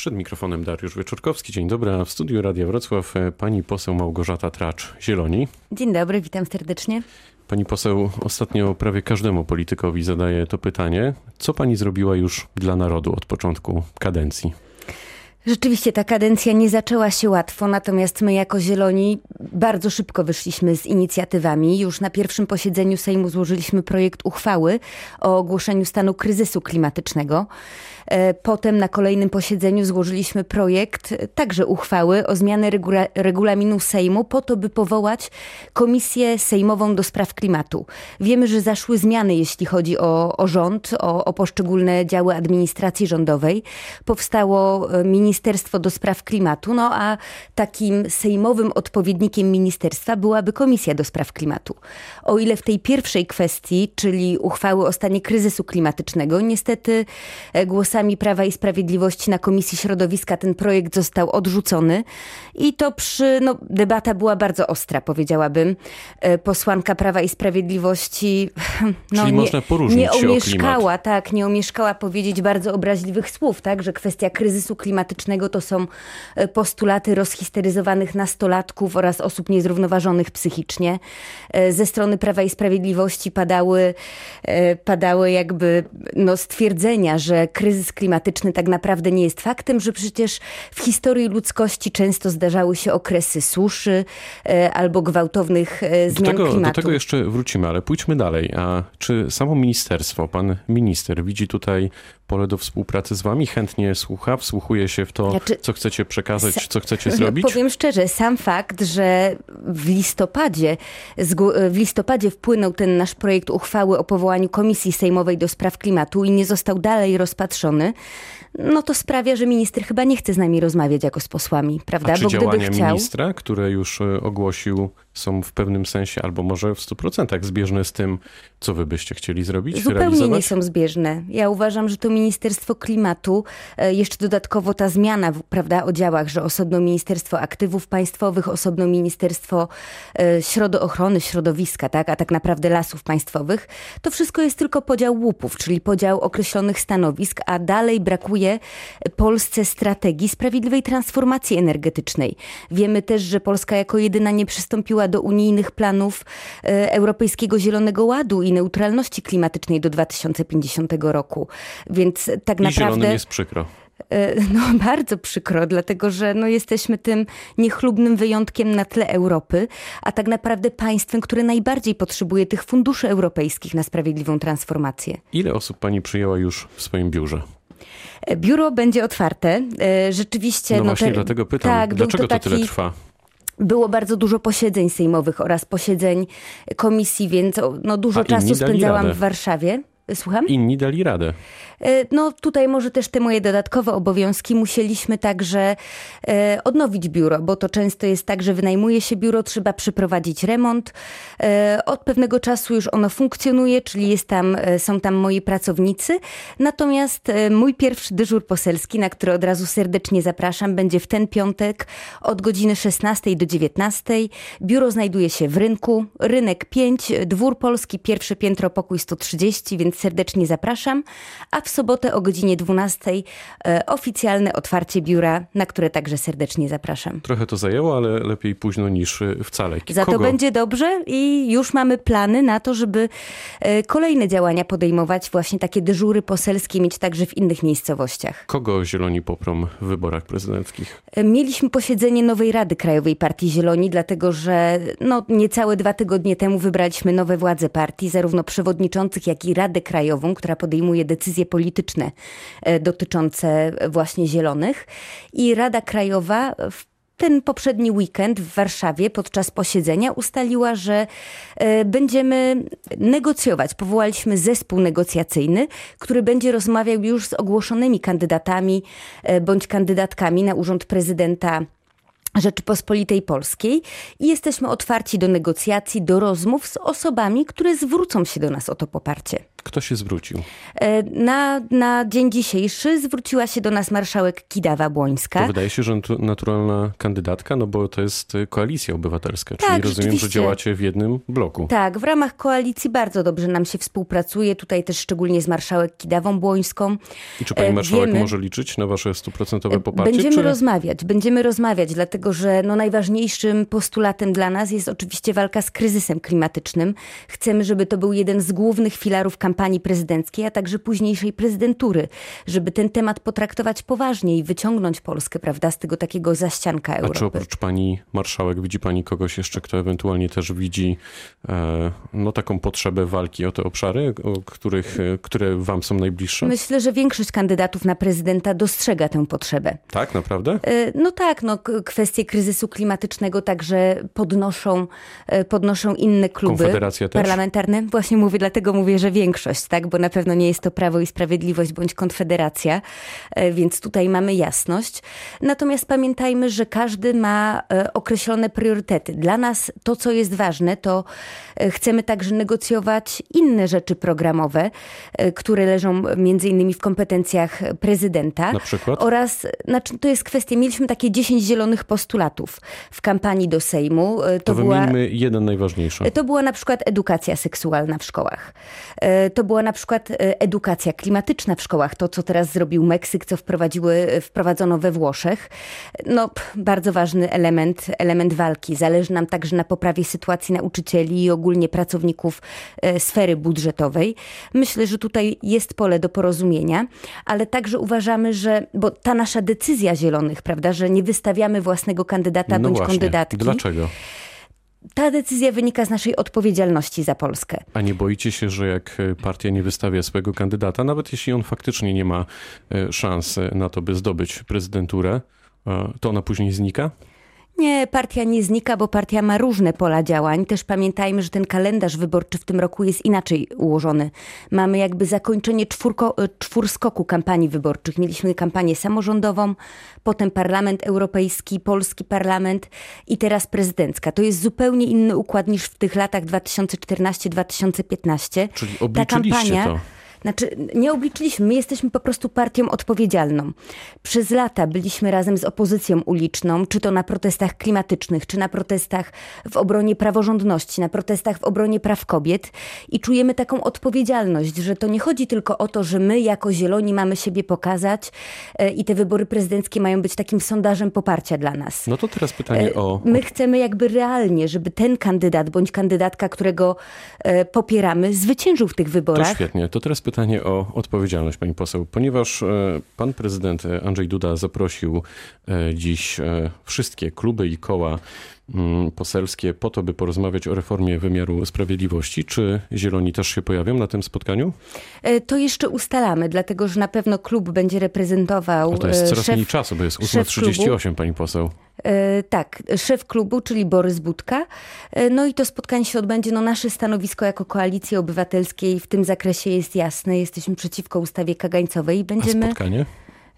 Przed mikrofonem Dariusz Wieczorkowski. Dzień dobry, a w studiu Radia Wrocław e, pani poseł Małgorzata Tracz, Zieloni. Dzień dobry, witam serdecznie. Pani poseł ostatnio prawie każdemu politykowi zadaje to pytanie. Co pani zrobiła już dla narodu od początku kadencji? Rzeczywiście ta kadencja nie zaczęła się łatwo, natomiast my jako Zieloni bardzo szybko wyszliśmy z inicjatywami. Już na pierwszym posiedzeniu Sejmu złożyliśmy projekt uchwały o ogłoszeniu stanu kryzysu klimatycznego. E, potem na kolejnym posiedzeniu złożyliśmy projekt także uchwały o zmianę regula regulaminu Sejmu po to, by powołać komisję sejmową do spraw klimatu. Wiemy, że zaszły zmiany, jeśli chodzi o, o rząd, o, o poszczególne działy administracji rządowej. Powstało e, Ministerstwo do Spraw Klimatu, no a takim sejmowym odpowiednikiem ministerstwa byłaby Komisja do Spraw Klimatu. O ile w tej pierwszej kwestii, czyli uchwały o stanie kryzysu klimatycznego, niestety e, głosami Prawa i Sprawiedliwości na Komisji Środowiska ten projekt został odrzucony i to przy, no, debata była bardzo ostra, powiedziałabym. E, posłanka Prawa i Sprawiedliwości no, Czyli nie, można poróżnić nie omieszkała, tak, nie omieszkała powiedzieć bardzo obraźliwych słów, tak, że kwestia kryzysu klimatycznego to są e, postulaty rozhisteryzowanych nastolatków oraz osób niezrównoważonych psychicznie. E, ze strony Prawa i Sprawiedliwości padały, padały jakby no, stwierdzenia, że kryzys klimatyczny tak naprawdę nie jest faktem, że przecież w historii ludzkości często zdarzały się okresy suszy e, albo gwałtownych e, zmian do tego, klimatu. Do tego jeszcze wrócimy, ale pójdźmy dalej. A czy samo ministerstwo, pan minister widzi tutaj pole do współpracy z wami? Chętnie słucha, wsłuchuje się w to, znaczy, co chcecie przekazać, co chcecie zrobić? Powiem szczerze, sam fakt, że w listopadzie, w listopadzie wpłynął ten nasz projekt uchwały o powołaniu Komisji Sejmowej do Spraw Klimatu i nie został dalej rozpatrzony, no to sprawia, że minister chyba nie chce z nami rozmawiać jako z posłami, prawda? A czy Bo działania chciał... ministra, które już e, ogłosił, są w pewnym sensie albo może w 100% zbieżne z tym, co wy byście chcieli zrobić, Zupełnie realizować? nie są zbieżne. Ja uważam, że to Ministerstwo Klimatu, e, jeszcze dodatkowo ta zmiana prawda, o działach, że osobno Ministerstwo Aktywów Państwowych, osobno Ministerstwo e, Środo Ochrony Środowiska, tak, a tak naprawdę Lasów Państwowych, to wszystko jest tylko podział łupów, czyli podział określonych stanowisk, a dalej brakuje Polsce strategii sprawiedliwej transformacji energetycznej. Wiemy też, że Polska jako jedyna nie przystąpiła do unijnych planów e, Europejskiego Zielonego Ładu i neutralności klimatycznej do 2050 roku. Więc tak I naprawdę... jest przykro. E, no, bardzo przykro, dlatego że no, jesteśmy tym niechlubnym wyjątkiem na tle Europy, a tak naprawdę państwem, które najbardziej potrzebuje tych funduszy europejskich na sprawiedliwą transformację. Ile osób pani przyjęła już w swoim biurze? E, biuro będzie otwarte. Rzeczywiście. No, no właśnie, te, dlatego pytam, tak, dlaczego to, taki, to tyle trwa? Było bardzo dużo posiedzeń sejmowych oraz posiedzeń komisji, więc no, dużo czasu spędzałam w Warszawie. Słucham? Inni dali radę. E, no tutaj może też te moje dodatkowe obowiązki musieliśmy także e, odnowić biuro, bo to często jest tak, że wynajmuje się biuro, trzeba przeprowadzić remont. E, od pewnego czasu już ono funkcjonuje, czyli jest tam, są tam moi pracownicy. Natomiast mój pierwszy dyżur poselski, na który od razu serdecznie zapraszam, będzie w ten piątek od godziny 16 do 19. Biuro znajduje się w rynku, rynek 5, dwór polski, pierwsze piętro, pokój 130, więc serdecznie zapraszam. A w sobotę o godzinie 12 e, oficjalne otwarcie biura, na które także serdecznie zapraszam. Trochę to zajęło, ale lepiej późno niż e, wcale. Za to będzie dobrze i już mamy plany na to, żeby e, kolejne działania podejmować, właśnie takie dyżury poselskie mieć także w innych miejscowościach. Kogo Zieloni poprą w wyborach prezydenckich? Mieliśmy posiedzenie nowej Rady Krajowej Partii Zieloni, dlatego że no, niecałe dwa tygodnie temu wybraliśmy nowe władze partii, zarówno przewodniczących, jak i Radę Krajową, która podejmuje decyzje polityczne e, dotyczące właśnie zielonych. I Rada Krajowa w ten poprzedni weekend w Warszawie podczas posiedzenia ustaliła, że e, będziemy negocjować. Powołaliśmy zespół negocjacyjny, który będzie rozmawiał już z ogłoszonymi kandydatami e, bądź kandydatkami na urząd prezydenta Rzeczypospolitej Polskiej i jesteśmy otwarci do negocjacji, do rozmów z osobami, które zwrócą się do nas o to poparcie. Kto się zwrócił? E, na, na dzień dzisiejszy zwróciła się do nas marszałek Kidawa-Błońska. Wydaje się, że naturalna kandydatka, no bo to jest koalicja obywatelska, czyli tak, rozumiem, że działacie w jednym bloku. Tak, w ramach koalicji bardzo dobrze nam się współpracuje, tutaj też szczególnie z marszałek Kidawą-Błońską. I czy pani e, marszałek Wiemy, może liczyć na wasze stuprocentowe poparcie? Będziemy czy... rozmawiać, będziemy rozmawiać, dlatego że no najważniejszym postulatem dla nas jest oczywiście walka z kryzysem klimatycznym. Chcemy, żeby to był jeden z głównych filarów kampanii kampanii prezydenckiej, a także późniejszej prezydentury, żeby ten temat potraktować poważnie i wyciągnąć Polskę, prawda, z tego takiego zaścianka Europy. A czy oprócz pani marszałek widzi pani kogoś jeszcze, kto ewentualnie też widzi e, no, taką potrzebę walki o te obszary, o których, e, które wam są najbliższe? Myślę, że większość kandydatów na prezydenta dostrzega tę potrzebę. Tak, naprawdę? E, no tak, no, kwestie kryzysu klimatycznego także podnoszą, podnoszą inne kluby parlamentarne. Właśnie mówię, dlatego mówię, że większość większość, tak? bo na pewno nie jest to Prawo i Sprawiedliwość bądź Konfederacja, e, więc tutaj mamy jasność. Natomiast pamiętajmy, że każdy ma e, określone priorytety. Dla nas to, co jest ważne, to e, chcemy także negocjować inne rzeczy programowe, które leżą między innymi w kompetencjach prezydenta. Na przykład? Oraz, znaczy, to jest kwestia, mieliśmy takie 10 zielonych postulatów w kampanii do Sejmu. To, to była, jeden najważniejszy. To była na przykład edukacja seksualna w szkołach to była na przykład e, edukacja klimatyczna w szkołach, to co teraz zrobił Meksyk, co wprowadziły, wprowadzono we Włoszech. No, bardzo ważny element, element walki. Zależy nam także na poprawie sytuacji nauczycieli i ogólnie pracowników e, sfery budżetowej. Myślę, że tutaj jest pole do porozumienia, ale także uważamy, że, bo ta nasza decyzja zielonych, prawda, że nie wystawiamy własnego kandydata no bądź właśnie. kandydatki. Dlaczego? Ta decyzja wynika z naszej odpowiedzialności za Polskę. A nie boicie się, że jak partia nie wystawia swojego kandydata, nawet jeśli on faktycznie nie ma e, szans na to, by zdobyć prezydenturę, e, to ona później znika? Nie, partia nie znika, bo partia ma różne pola działań. Też pamiętajmy, że ten kalendarz wyborczy w tym roku jest inaczej ułożony. Mamy jakby zakończenie czwórko, e, czwórskoku kampanii wyborczych. Mieliśmy kampanię samorządową, potem Parlament Europejski, Polski Parlament i teraz prezydencka. To jest zupełnie inny układ niż w tych latach 2014-2015. Czyli obliczyliście Ta kampania, to. Znaczy, nie obliczyliśmy, my jesteśmy po prostu partią odpowiedzialną. Przez lata byliśmy razem z opozycją uliczną, czy to na protestach klimatycznych, czy na protestach w obronie praworządności, na protestach w obronie praw kobiet i czujemy taką odpowiedzialność, że to nie chodzi tylko o to, że my jako zieloni mamy siebie pokazać e, i te wybory prezydenckie mają być takim sondażem poparcia dla nas. No to teraz pytanie e, o... My chcemy jakby realnie, żeby ten kandydat bądź kandydatka, którego e, popieramy, zwyciężył w tych wyborach. To świetnie. To teraz pytanie o odpowiedzialność, pani poseł. Ponieważ e, pan prezydent Andrzej Duda zaprosił e, dziś e, wszystkie kluby i koła poselskie po to, by porozmawiać o reformie wymiaru sprawiedliwości. Czy Zieloni też się pojawią na tym spotkaniu? To jeszcze ustalamy, dlatego że na pewno klub będzie reprezentował. O, to jest coraz szef, mniej czasu, bo jest 8.38, pani poseł. E, tak, szef klubu, czyli Borys Budka. E, no i to spotkanie się odbędzie. No nasze stanowisko jako Koalicji Obywatelskiej w tym zakresie jest jasne. Jesteśmy przeciwko ustawie kagańcowej. Będziemy... A spotkanie?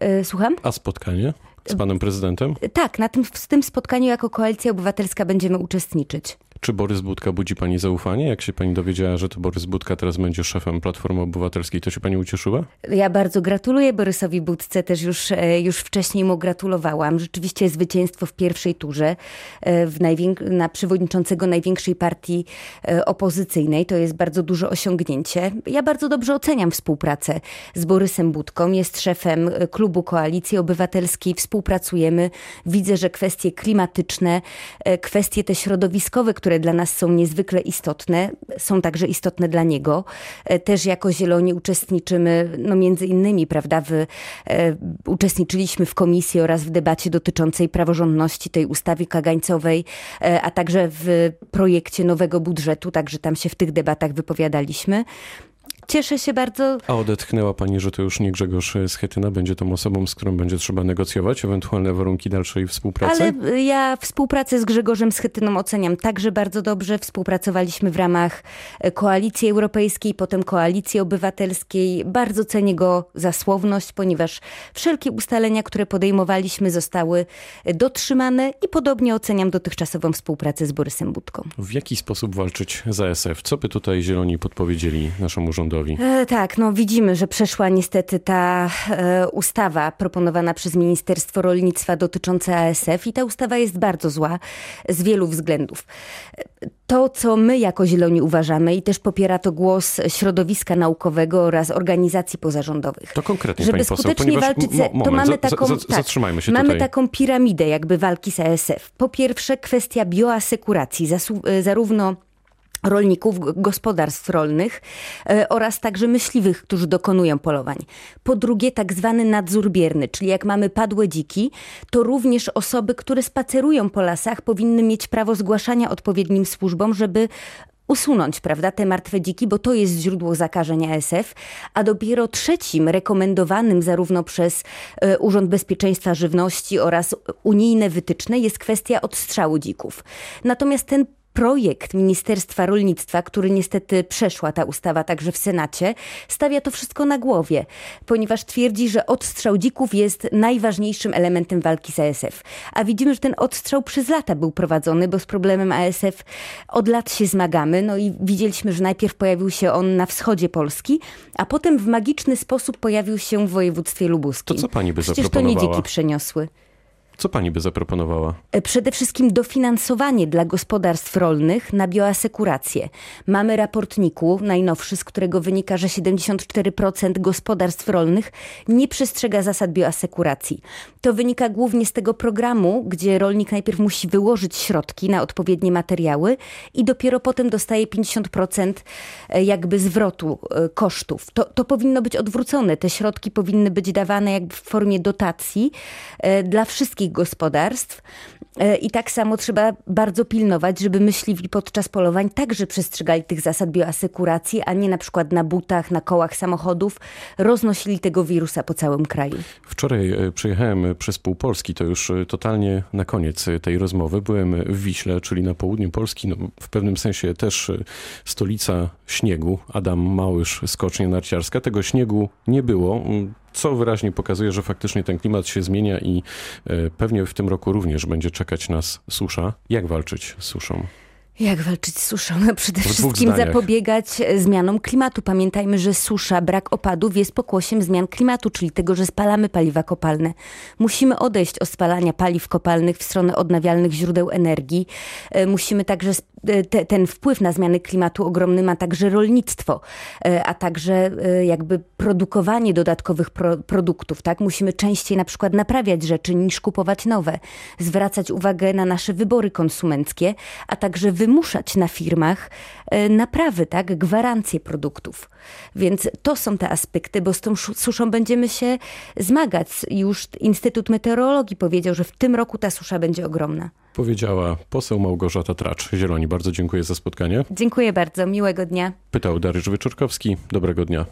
E, słucham? A spotkanie? Z panem prezydentem? Tak, na tym, w tym spotkaniu jako Koalicja Obywatelska będziemy uczestniczyć. Czy Borys Budka budzi pani zaufanie? Jak się pani dowiedziała, że to Borys Budka teraz będzie szefem Platformy Obywatelskiej, to się pani ucieszyła? Ja bardzo gratuluję Borysowi Budce, też już, e, już wcześniej mu gratulowałam. Rzeczywiście zwycięstwo w pierwszej turze e, w na przewodniczącego największej partii e, opozycyjnej to jest bardzo duże osiągnięcie. Ja bardzo dobrze oceniam współpracę z Borysem Budką. Jest szefem klubu Koalicji Obywatelskiej, współpracujemy. Widzę, że kwestie klimatyczne, kwestie te środowiskowe, które które dla nas są niezwykle istotne, są także istotne dla niego. E, też jako Zieloni uczestniczymy, no między innymi, prawda, w, e, uczestniczyliśmy w komisji oraz w debacie dotyczącej praworządności tej ustawy kagańcowej, e, a także w projekcie nowego budżetu, także tam się w tych debatach wypowiadaliśmy. Cieszę się bardzo. A odetchnęła pani, że to już nie Grzegorz Schetyna będzie tą osobą, z którą będzie trzeba negocjować ewentualne warunki dalszej współpracy? Ale ja współpracę z Grzegorzem Schetyną oceniam także bardzo dobrze. Współpracowaliśmy w ramach Koalicji Europejskiej, potem Koalicji Obywatelskiej. Bardzo cenię go za słowność, ponieważ wszelkie ustalenia, które podejmowaliśmy zostały dotrzymane i podobnie oceniam dotychczasową współpracę z Borysem Budką. W jaki sposób walczyć za SF? Co by tutaj Zieloni podpowiedzieli naszemu rządowi? Narodowi. E, tak, no widzimy, że przeszła niestety ta e, ustawa proponowana przez Ministerstwo Rolnictwa dotycząca ASF i ta ustawa jest bardzo zła z wielu względów. To, co my jako Zieloni uważamy i też popiera to głos środowiska naukowego oraz organizacji pozarządowych. To konkretnie, Żeby pani poseł, skutecznie ponieważ- walczyć, ze, to mamy taką, za- tak, zatrzymajmy się mamy taką piramidę jakby walki z ASF. Po pierwsze kwestia bioasekuracji, zasu- e, zarówno rolników, gospodarstw rolnych e, oraz także myśliwych, którzy dokonują polowań. Po drugie, tak zwany nadzór bierny, czyli jak mamy padłe dziki, to również osoby, które spacerują po lasach, powinny mieć prawo zgłaszania odpowiednim służbom, żeby usunąć, prawda, te martwe dziki, bo to jest źródło zakażeń ASF, a dopiero trzecim rekomendowanym zarówno przez e, Urząd Bezpieczeństwa Żywności oraz unijne wytyczne jest kwestia odstrzału dzików. Natomiast ten projekt Ministerstwa Rolnictwa, który niestety przeszła ta ustawa także w Senacie, stawia to wszystko na głowie, ponieważ twierdzi, że odstrzał dzików jest najważniejszym elementem walki z ASF. A widzimy, że ten odstrzał przez lata był prowadzony, bo z problemem ASF od lat się zmagamy. No i widzieliśmy, że najpierw pojawił się on na wschodzie Polski, a potem w magiczny sposób pojawił się w województwie lubuskim. To co pani by Przecież to nie zaproponowała? dziki przeniosły. Co pani by zaproponowała? E, Przede wszystkim dofinansowanie dla gospodarstw rolnych na bioasekurację. Mamy raportniku najnowszy, z którego wynika, że 74% gospodarstw rolnych nie przestrzega zasad bioasekuracji. To wynika głównie z tego programu, gdzie rolnik najpierw musi wyłożyć środki na odpowiednie materiały i dopiero potem dostaje 50% e, jakby zwrotu e, kosztów. To, to powinno być odwrócone. Te środki powinny być dawane jakby w formie dotacji dla wszystkich gospodarstw. E, I tak samo trzeba bardzo pilnować, żeby myśliwi podczas polowań także przestrzegali tych zasad bioasekuracji, a nie na przykład na butach, na kołach samochodów roznosili tego wirusa po całym kraju. Wczoraj e, przyjechałem przez pół Polski, to już e, totalnie na koniec tej rozmowy. Byłem w Wiśle, czyli na południu Polski, no, w pewnym sensie też stolica śniegu. Adam Małysz, skocznia narciarska. Tego śniegu nie było, co wyraźnie pokazuje, że faktycznie ten klimat się zmienia i e, pewnie w tym roku również będzie czekać nas susza. Jak walczyć z suszą? Jak walczyć z suszą? Przede wszystkim zapobiegać e, zmianom klimatu. Pamiętajmy, że susza, brak opadów jest pokłosiem zmian klimatu, czyli tego, że spalamy paliwa kopalne. Musimy odejść od spalania paliw kopalnych w stronę odnawialnych źródeł energii. E, Musimy także te, ten wpływ na zmiany klimatu ogromny ma także rolnictwo, e, a także e, jakby produkowanie dodatkowych pro, produktów. Tak? Musimy częściej na przykład naprawiać rzeczy niż kupować nowe, zwracać uwagę na nasze wybory konsumenckie, a także wymuszać na firmach e, naprawy, tak? gwarancje produktów. Więc to są te aspekty, bo z tą suszą będziemy się zmagać. Już Instytut Meteorologii powiedział, że w tym roku ta susza będzie ogromna. Powiedziała poseł Małgorzata Tracz. Zieloni, bardzo dziękuję za spotkanie. Dziękuję bardzo, miłego dnia. Pytał Dariusz Wyczorkowski. Dobrego dnia.